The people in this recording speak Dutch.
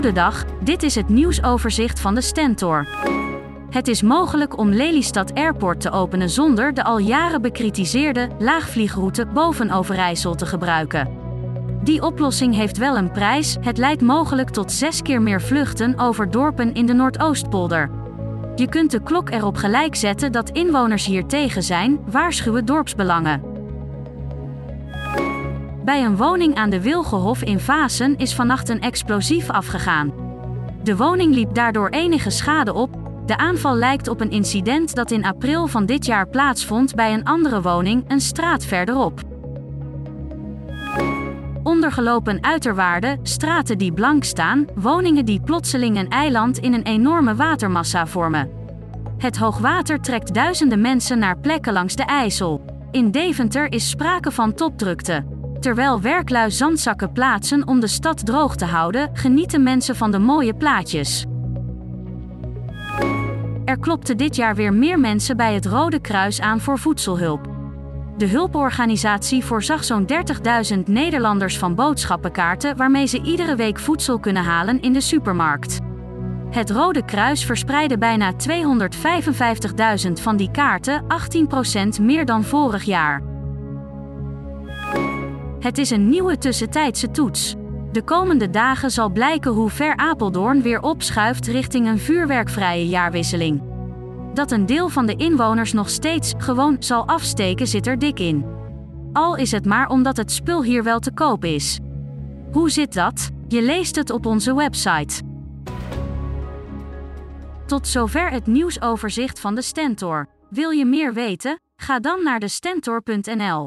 Goedendag, dit is het nieuwsoverzicht van de Stentor. Het is mogelijk om Lelystad Airport te openen zonder de al jaren bekritiseerde laagvliegroute boven Overijssel te gebruiken. Die oplossing heeft wel een prijs, het leidt mogelijk tot zes keer meer vluchten over dorpen in de Noordoostpolder. Je kunt de klok erop gelijk zetten dat inwoners hier tegen zijn, waarschuwen dorpsbelangen. Bij een woning aan de Wilgehof in Vasen is vannacht een explosief afgegaan. De woning liep daardoor enige schade op. De aanval lijkt op een incident dat in april van dit jaar plaatsvond bij een andere woning, een straat verderop. Ondergelopen uiterwaarden, straten die blank staan, woningen die plotseling een eiland in een enorme watermassa vormen. Het hoogwater trekt duizenden mensen naar plekken langs de IJssel. In Deventer is sprake van topdrukte. Terwijl werklui zandzakken plaatsen om de stad droog te houden, genieten mensen van de mooie plaatjes. Er klopten dit jaar weer meer mensen bij het Rode Kruis aan voor voedselhulp. De hulporganisatie voorzag zo'n 30.000 Nederlanders van boodschappenkaarten waarmee ze iedere week voedsel kunnen halen in de supermarkt. Het Rode Kruis verspreidde bijna 255.000 van die kaarten, 18% meer dan vorig jaar. Het is een nieuwe tussentijdse toets. De komende dagen zal blijken hoe ver Apeldoorn weer opschuift richting een vuurwerkvrije jaarwisseling. Dat een deel van de inwoners nog steeds gewoon zal afsteken zit er dik in. Al is het maar omdat het spul hier wel te koop is. Hoe zit dat? Je leest het op onze website. Tot zover het nieuwsoverzicht van de Stentor. Wil je meer weten? Ga dan naar de stentor.nl.